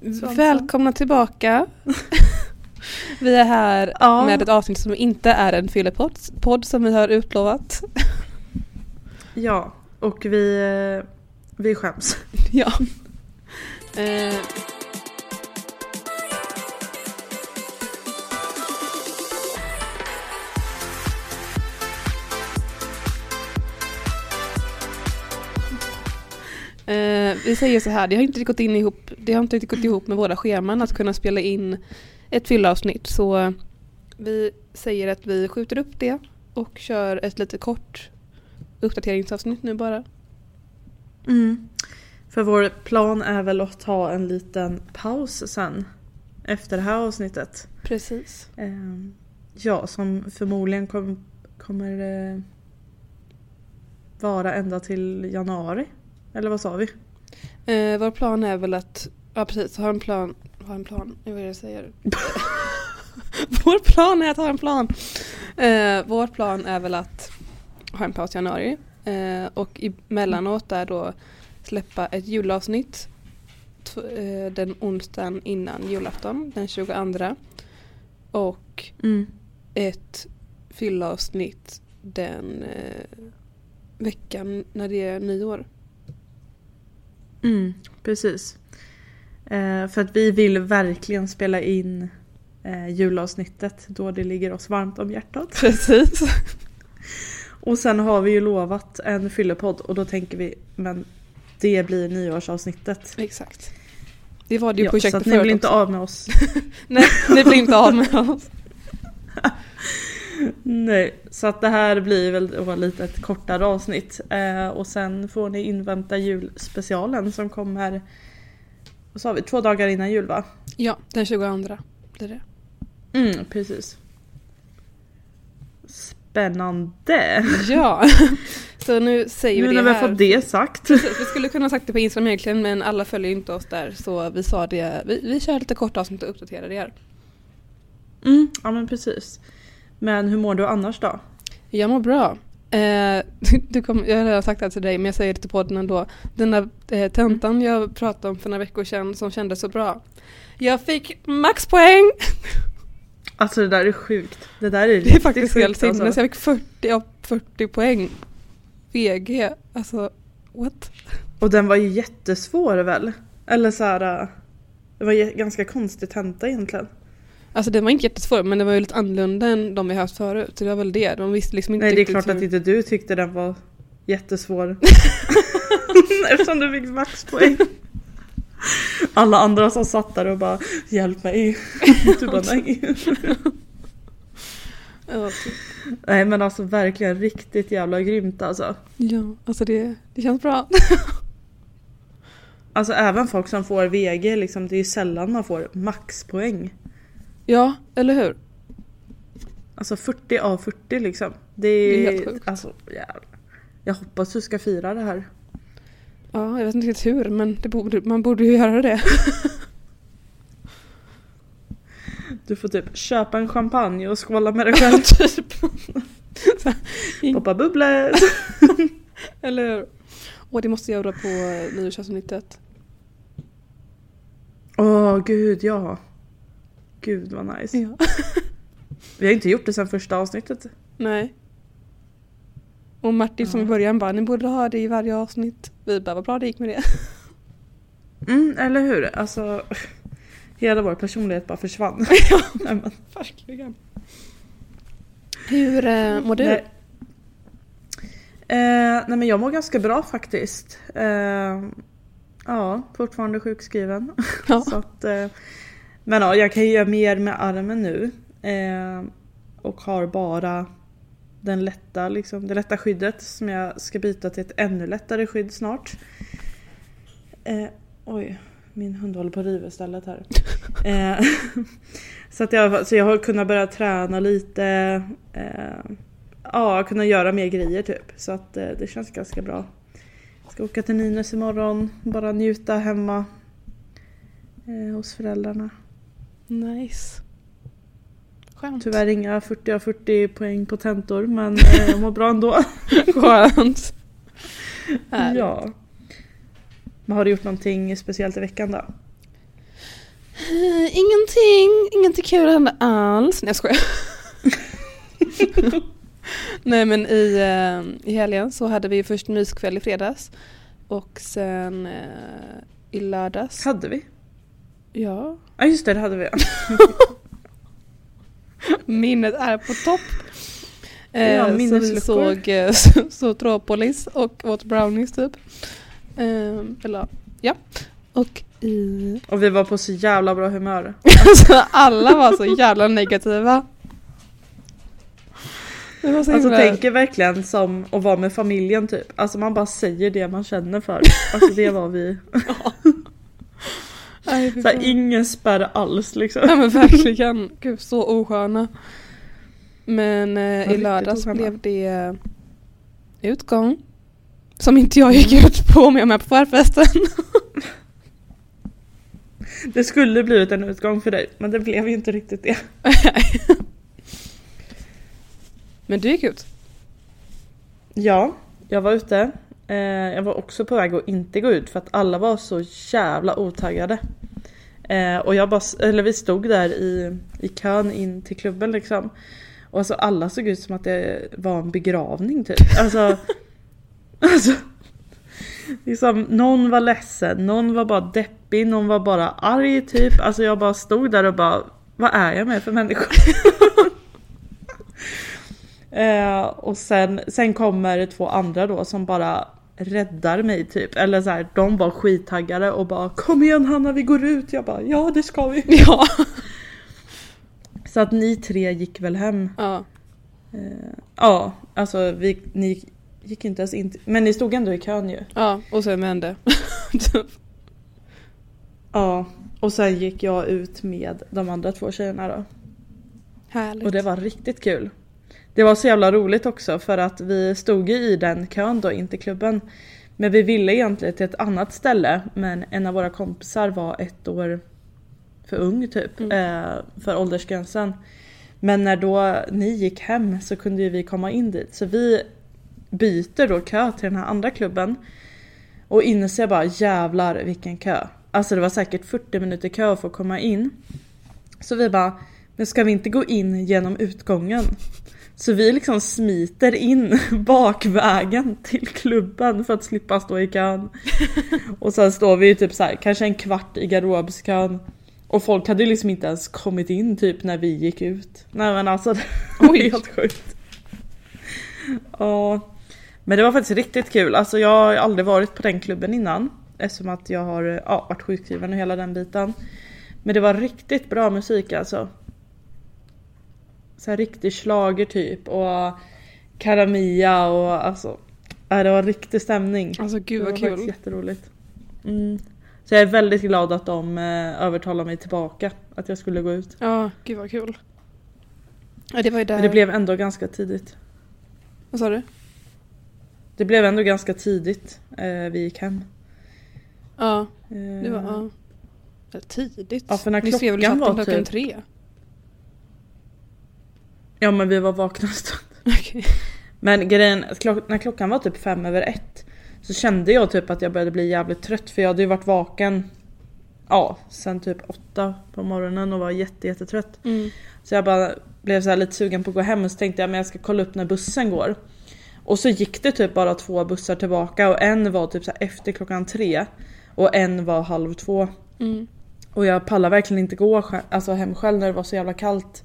Svansson. Välkomna tillbaka. vi är här Ja. med ett avsnitt som inte är en fyllepodd podd som vi har utlovat. Ja, och vi, eh, vi skäms. ja. Eh, vi säger så här, det har inte gått in ihop, det har inte riktigt gått ihop med våra scheman att kunna spela in ett fyllavsnitt så vi säger att vi skjuter upp det och kör ett lite kort uppdateringsavsnitt nu bara. Mm. För vår plan är väl att ta en liten paus sen. Efter det här avsnittet. Precis. Eh, ja, som förmodligen kom, kommer eh, vara ända till januari. Eller vad sa vi? Eh, vår plan är väl att, ja precis, ha en plan, ha en plan, vad är det jag säger? vår plan är att ha en plan. Eh, vår plan är väl att ha en paus i januari eh, och emellanåt där då släppa ett julavsnitt eh, den onsdagen innan julafton, den 22. Och Mm. ett fyllavsnitt den eh, veckan när det är nyår. Mm, precis. Eh, för att vi vill verkligen spela in eh, julavsnittet då det ligger oss varmt om hjärtat. Precis. Och sen har vi ju lovat en fyllepodd och då tänker vi men det blir nyårsavsnittet. Exakt. Det var det ju Ja, så projektet att ni förut blir inte också. av med oss. Nej, ni blir inte av med oss. Nej, så att det här blir väl då lite ett kortare avsnitt. Eh, och sen får ni invänta julspecialen som kommer vad sa vi, två dagar innan jul va? Ja, den 22 blir det. Mm, precis. Spännande! Ja, så nu säger vi Nu det när vi har här. fått det sagt. Precis, Vi skulle kunna ha sagt det på Instagram egentligen men alla följer inte oss där så vi sa det. Vi, vi kör lite korta avsnitt och uppdaterar er. Mm, ja men precis. Men hur mår du annars då? Jag mår bra. Eh, du kom, jag har redan sagt det här till dig men jag säger det till podden ändå. Den där eh, tentan jag pratade om för några veckor sedan som kändes så bra. Jag fick maxpoäng! Alltså det där är sjukt. Det där är Det är faktiskt sjukt, helt sinnes. alltså. Jag fick 40 av 40 poäng. VG, alltså what? Och den var ju jättesvår väl? Eller så här. äh, Det var ganska konstig tenta egentligen. Alltså den var inte jättesvår men det var ju lite annorlunda än de vi haft förut. Så det var väl det. De visste liksom inte Nej det är klart hur... att inte du tyckte den var jättesvår. Eftersom du fick maxpoäng. Alla andra som satt där och bara Hjälp mig. Du bara nej. Typ. Nej men alltså verkligen riktigt jävla grymt alltså. ja, alltså det, det känns bra. Alltså även folk som får VG liksom, det är ju sällan man får maxpoäng. Ja, eller hur? Alltså 40 av 40 liksom. Det Det är är, helt sjukt. alltså jävlar. Jag hoppas du ska fira det här. Ja, jag vet inte riktigt hur men borde, man borde ju göra det. Du får typ köpa en champagne och skåla med dig själv. typ. Poppa bubblor. Eller hur? Och det måste jag göra på eh, nyårsavsnittet. Åh gud ja. Gud vad nice. Ja. Vi har inte gjort det sedan första avsnittet. Nej. Och Martin som i Ja. början bara, ni borde ha det i varje avsnitt. Vi bara, vad bra det gick med det. Mm, eller hur? Alltså hela vår personlighet bara försvann. Nej, men, Verkligen. Hur eh, mår du? nej. Eh, nej men jag mår ganska bra faktiskt. Eh, ja, fortfarande sjukskriven. Ja. Så att, eh, men ja, jag kan ju göra mer med armen nu. Eh, och har bara den lätta, liksom, det lätta skyddet som jag ska byta till ett ännu lättare skydd snart. Eh, oj, min hund håller på att riva istället här. Eh, så, att jag, så jag har kunnat börja träna lite. Eh, ja, kunna göra mer grejer typ. Så att eh, det känns ganska bra. Jag ska åka till Nynäs imorgon, bara njuta hemma eh, hos föräldrarna. Nice. Skönt. Tyvärr inga 40 av 40 poäng på tentor men eh, jag mår bra ändå. Skönt. Ja. Men har du gjort någonting speciellt i veckan då? "Eh, ingenting, ingenting kul hände alls. Nej jag skojar. Nej men i, eh, i helgen så hade vi först myskväll i fredags. Och sen i lördags. Hade vi? Ja. Ja just det, det hade vi. Minnet är på topp. Eh, Ja, så vi såg eh, Zootropolis och åt brownies typ. Eh, eller ja. Och i... Och vi var på så jävla bra humör. Alltså alla var så jävla negativa. Det var så Alltså tänker verkligen som att vara med familjen typ. Alltså man bara säger det man känner för. Alltså det var vi. Fy Så här, ingen spärr alls liksom. Ja men verkligen. Gud så osköna. Men eh, i lördags osköna. blev det eh, utgång. Som inte jag gick ut på om jag är med på förfesten. Det skulle blivit en utgång för dig men det blev ju inte riktigt det. men du gick ut. Ja, jag var ute. Eh, jag var också på väg att inte gå ut för att alla var så jävla otaggade. Eh, och jag bara, eller vi stod där i, i kön in till klubben liksom. Och alltså alla såg ut som att det var en begravning typ. Alltså, alltså liksom, någon var ledsen, någon var bara deppig, någon var bara arg typ. Alltså jag bara stod där och bara, vad är jag med för människor? Eh, och sen, sen kommer två andra då som bara räddar mig typ. Eller så här, de var skittaggade och bara Kom igen Hanna vi går ut. Jag bara ja det ska vi. Ja. Så att ni tre gick väl hem. ja. Eh, ja alltså vi, ni gick inte ens in Men ni stod ändå i kön ju. Ja, och sen vände. Ja. Och sen gick jag ut med de andra två tjejerna då. Härligt. Och det var riktigt kul. Det var så jävla roligt också för att vi stod ju i den kön då in till klubben. Men vi ville egentligen till ett annat ställe men en av våra kompisar var ett år för ung typ Mm. eh, för åldersgränsen. Men när då ni gick hem så kunde ju vi komma in dit så vi byter då kö till den här andra klubben. Och inser bara jävlar vilken kö. Alltså det var säkert 40 minuter kö för att komma in. Så vi bara, men ska vi inte gå in genom utgången? Så vi liksom smiter in bakvägen till klubben för att slippa stå i kön. Och sen står vi ju typ så här, kanske en kvart i garderobskön. Och folk hade ju liksom inte ens kommit in typ när vi gick ut. Nej men alltså det var Oj. helt sjukt. Ja. Men det var faktiskt riktigt kul. Alltså jag har aldrig varit på den klubben innan. Eftersom att jag har ja, varit sjukskriven och hela den biten. Men det var riktigt bra musik alltså. Så här riktig schlager typ och Karamia och alltså. Ja, det var riktig stämning. Alltså gud det var vad faktiskt kul. jätteroligt. Mm. Så jag är väldigt glad att de eh, övertalade mig tillbaka att jag skulle gå ut. Ja, gud vad kul. Ja, det var ju där. Men det blev ändå ganska tidigt. Vad sa du? Det blev ändå ganska tidigt eh, vi gick hem. Ja, Eh, det var ja. Tidigt. Ja, för när klockan chatten var klockan typ- tre? Ja men vi var vakna en stund. Okej. Men grejen, klock, när klockan var typ fem över ett så kände jag typ att jag började bli jävligt trött för jag hade ju varit vaken ja, sen typ åtta på morgonen och var jätte, jättetrött. Mm. Så jag bara blev så här lite sugen på att gå hem och så tänkte jag men jag ska kolla upp när bussen går. Och så gick det typ bara två bussar tillbaka och en var typ så efter klockan tre och en var halv två. Mm. Och jag pallar verkligen inte gå alltså hem själv när det var så jävla kallt.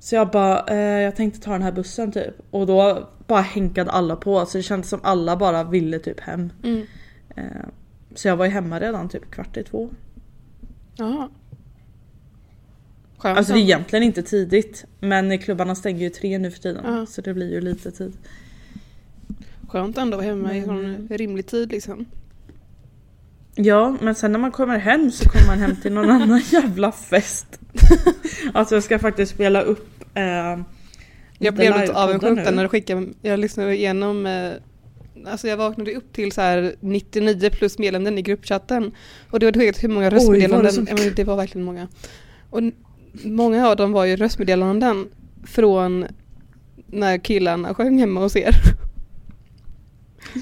Så jag bara, eh, jag tänkte ta den här bussen typ. Och då bara hänkade alla på så det kändes som alla bara ville typ hem. Mm. Eh, så jag var ju hemma redan typ kvart i två. Jaha. Skönt. Alltså det är egentligen inte tidigt. Men klubbarna stänger ju tre nu för tiden. Ja. Så det blir ju lite tid. Skönt ändå att vara hemma i sån rimlig tid liksom. Ja, men sen när man kommer hem så kommer man hem till någon annan jävla fest. alltså jag ska faktiskt spela upp eh, Jag blev lite avundsjuk när du skickade, jag lyssnade igenom eh, Alltså jag vaknade upp till så här 99 plus meddelanden i gruppchatten Och det var helt hur många var det så röstmeddelanden, mycket? ja, det var verkligen många Och många av dem var ju röstmeddelanden från när killarna sjöng hemma hos er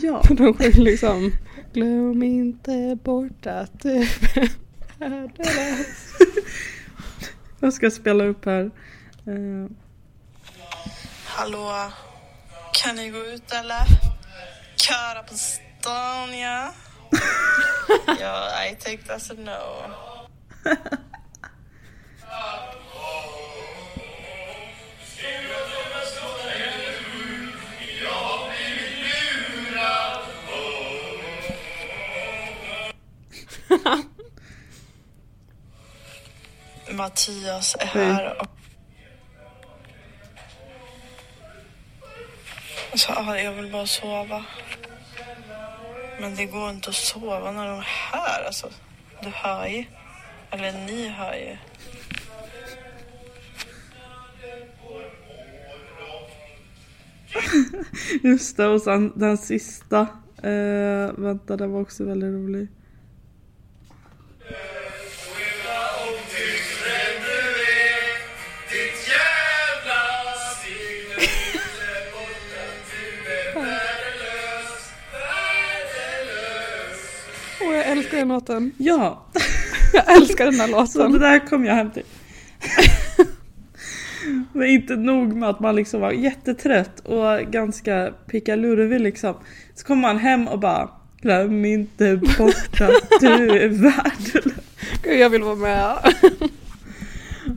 Ja. De sjöng liksom Glöm inte bort att du Värdelös. Jag ska spela upp här. Eh, Hallå? Kan ni gå ut eller? Köra på stan ja? ja, I take that as a no. Mattias är här och Så, ja, jag vill bara sova. Men det går inte att sova när de är här. Alltså, du hör ju. Eller ni hör ju. Just det, och sen den sista. Eh, vänta, den var också väldigt rolig. Den låten. Ja, Jag älskar den här så det låten. där kom jag hem till. Men inte nog med att man liksom var jättetrött och ganska pickalurvig liksom. Så kom man hem och bara Glöm inte bort att du är värdelös. Gud, jag vill vara med.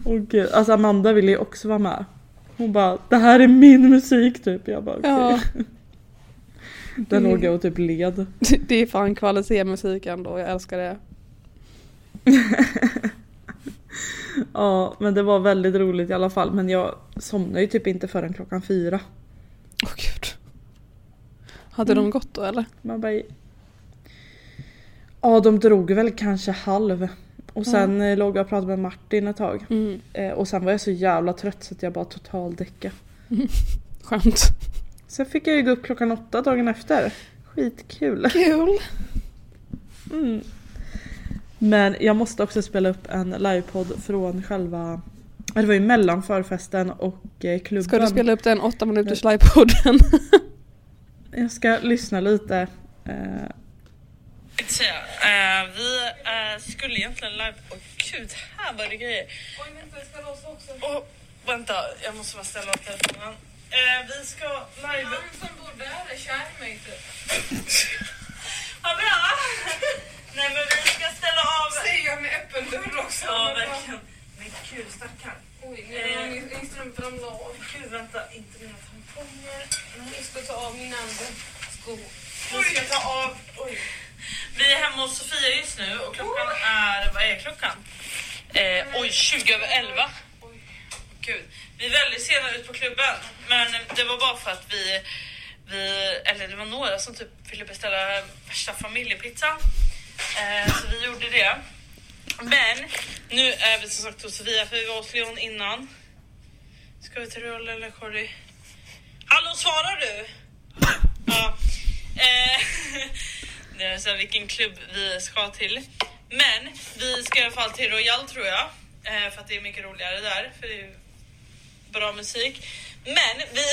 Åh gud, alltså Amanda ville ju också vara med. Hon bara, det här är min musik typ. Jag bara okej. Ja, Där låg jag och typ led. det är fan kvalitetsmusik ändå. Jag älskar det. Ja, men det var väldigt roligt i alla fall. Men jag somnade ju typ inte förrän klockan fyra. Åh gud. Hade de gått då eller? Man bara... Ja, de drog väl kanske halv. Och sen eh, låg jag och pratade med Martin ett tag. Mm. Eh, och sen var jag så jävla trött så att jag bara totaldäckade. Skönt. Sen fick jag ju gå upp klockan åtta dagen efter. Skitkul. Kul. Mm. Men jag måste också spela upp en livepodd från själva... Det var ju mellan förfesten och eh, klubben. Ska du spela upp den åtta minuters livepodden? Jag ska lyssna lite. Säga, eh, vi eh, skulle egentligen live... Åh gud, här var det grejer. Oj vänta, jag ska låsa också. Åh, vänta, jag måste bara ställa av telefonen. Eh, vi ska live... som bor där är kär i mig typ. Vad bra! Nej men vi ska ställa av... Säger jag med öppen dörr också. Ja, verkligen. Men gud, stackarn. Oj, nu har min, strumpa ramlade av. Gud, vänta, inte mina tamponger. Jag ska ta av min andra sko. Vi ska ta av... Oj. Vi är hemma hos Sofia just nu och klockan är... Vad är klockan? Eh, oj, 20 över 11. Gud. Vi är väldigt sena ut på klubben, men det var bara för att vi... vi eller det var några som typ ville beställa värsta familjepizza. Eh, så vi gjorde det. Men nu är vi som sagt hos Sofia för vi var hos Leon innan. Ska vi till Roll eller Cordy? Hallå svarar du? Ja. Eh, det är så här, vilken klubb vi ska till. Men vi ska i alla fall till Royal tror jag. Eh, för att det är mycket roligare där. För det är bra musik. Men vi...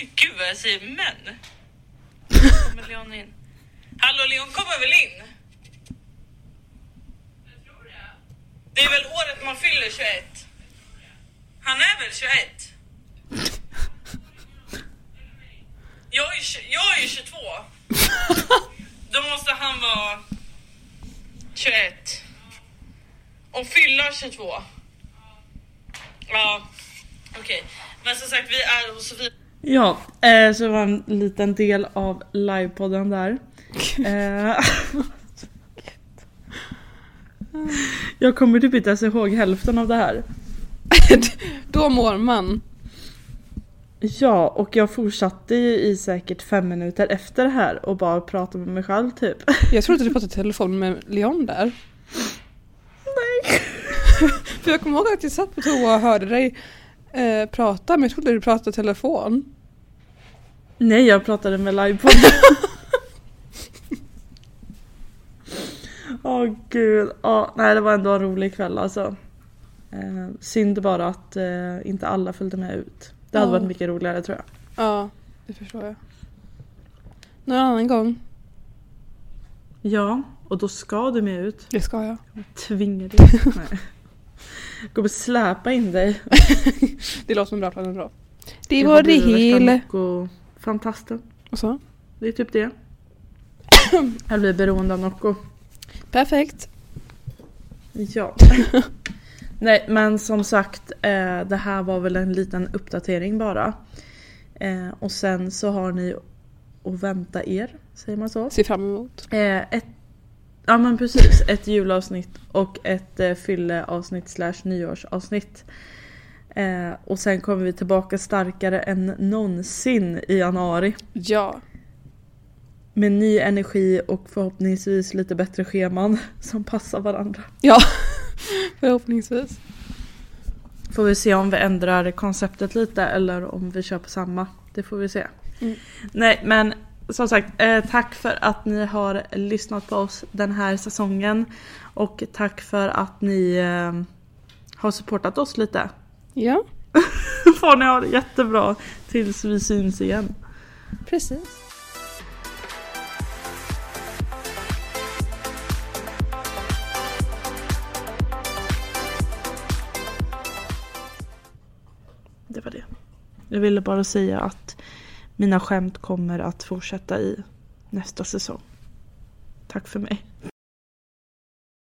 Gud vad jag säger men. Kommer Leon in? Hallå Leon kommer väl in? Det är väl året man fyller 21? Han är väl 21? Jag är, jag är ju 22. Då måste han vara 21. Och fylla 22. Ja, okej. Men som sagt, vi är hos Sofia. ja, eh, så det var en liten del av livepodden där. Eh, jag kommer typ inte ens ihåg hälften av det här. Då mår man. Ja, och jag fortsatte ju i säkert fem minuter efter det här och bara pratade med mig själv typ. Jag trodde du pratade i telefon med Leon där. Nej. För jag kommer ihåg att jag satt på toa och hörde dig eh, prata men jag trodde du pratade telefon. Nej, jag pratade med livepodden. Åh gud, ja, nej det var ändå en rolig kväll alltså. Eh, synd bara att eh, inte alla följde med ut. Det hade Ja. varit mycket roligare tror jag. Ja, det förstår jag. Någon annan gång. Ja, Och då ska du med ut. Det ska jag. Tvinga dig. Kommer släpa in dig. Det låter som en bra plan ändå. Det var det. Nocco fantasten. Och så. Det är typ det. Jag blir beroende av Nocco. Perfekt. Ja. Nej men som sagt eh, det här var väl en liten uppdatering bara. Eh, och sen så har ni att vänta er, säger man så? Ser fram emot. Eh, ett, ja men precis, ett julavsnitt och ett eh, fylleavsnitt slash nyårsavsnitt. Eh, och sen kommer vi tillbaka starkare än någonsin i januari. Ja. Med ny energi och förhoppningsvis lite bättre scheman som passar varandra. Ja. Förhoppningsvis. Får vi se om vi ändrar konceptet lite eller om vi kör på samma. Det får vi se. Mm. Nej men som sagt, eh, tack för att ni har lyssnat på oss den här säsongen. Och tack för att ni eh, har supportat oss lite. Ja. Får ni ha det jättebra tills vi syns igen. Precis. Det var det. Jag ville bara säga att mina skämt kommer att fortsätta i nästa säsong. Tack för mig.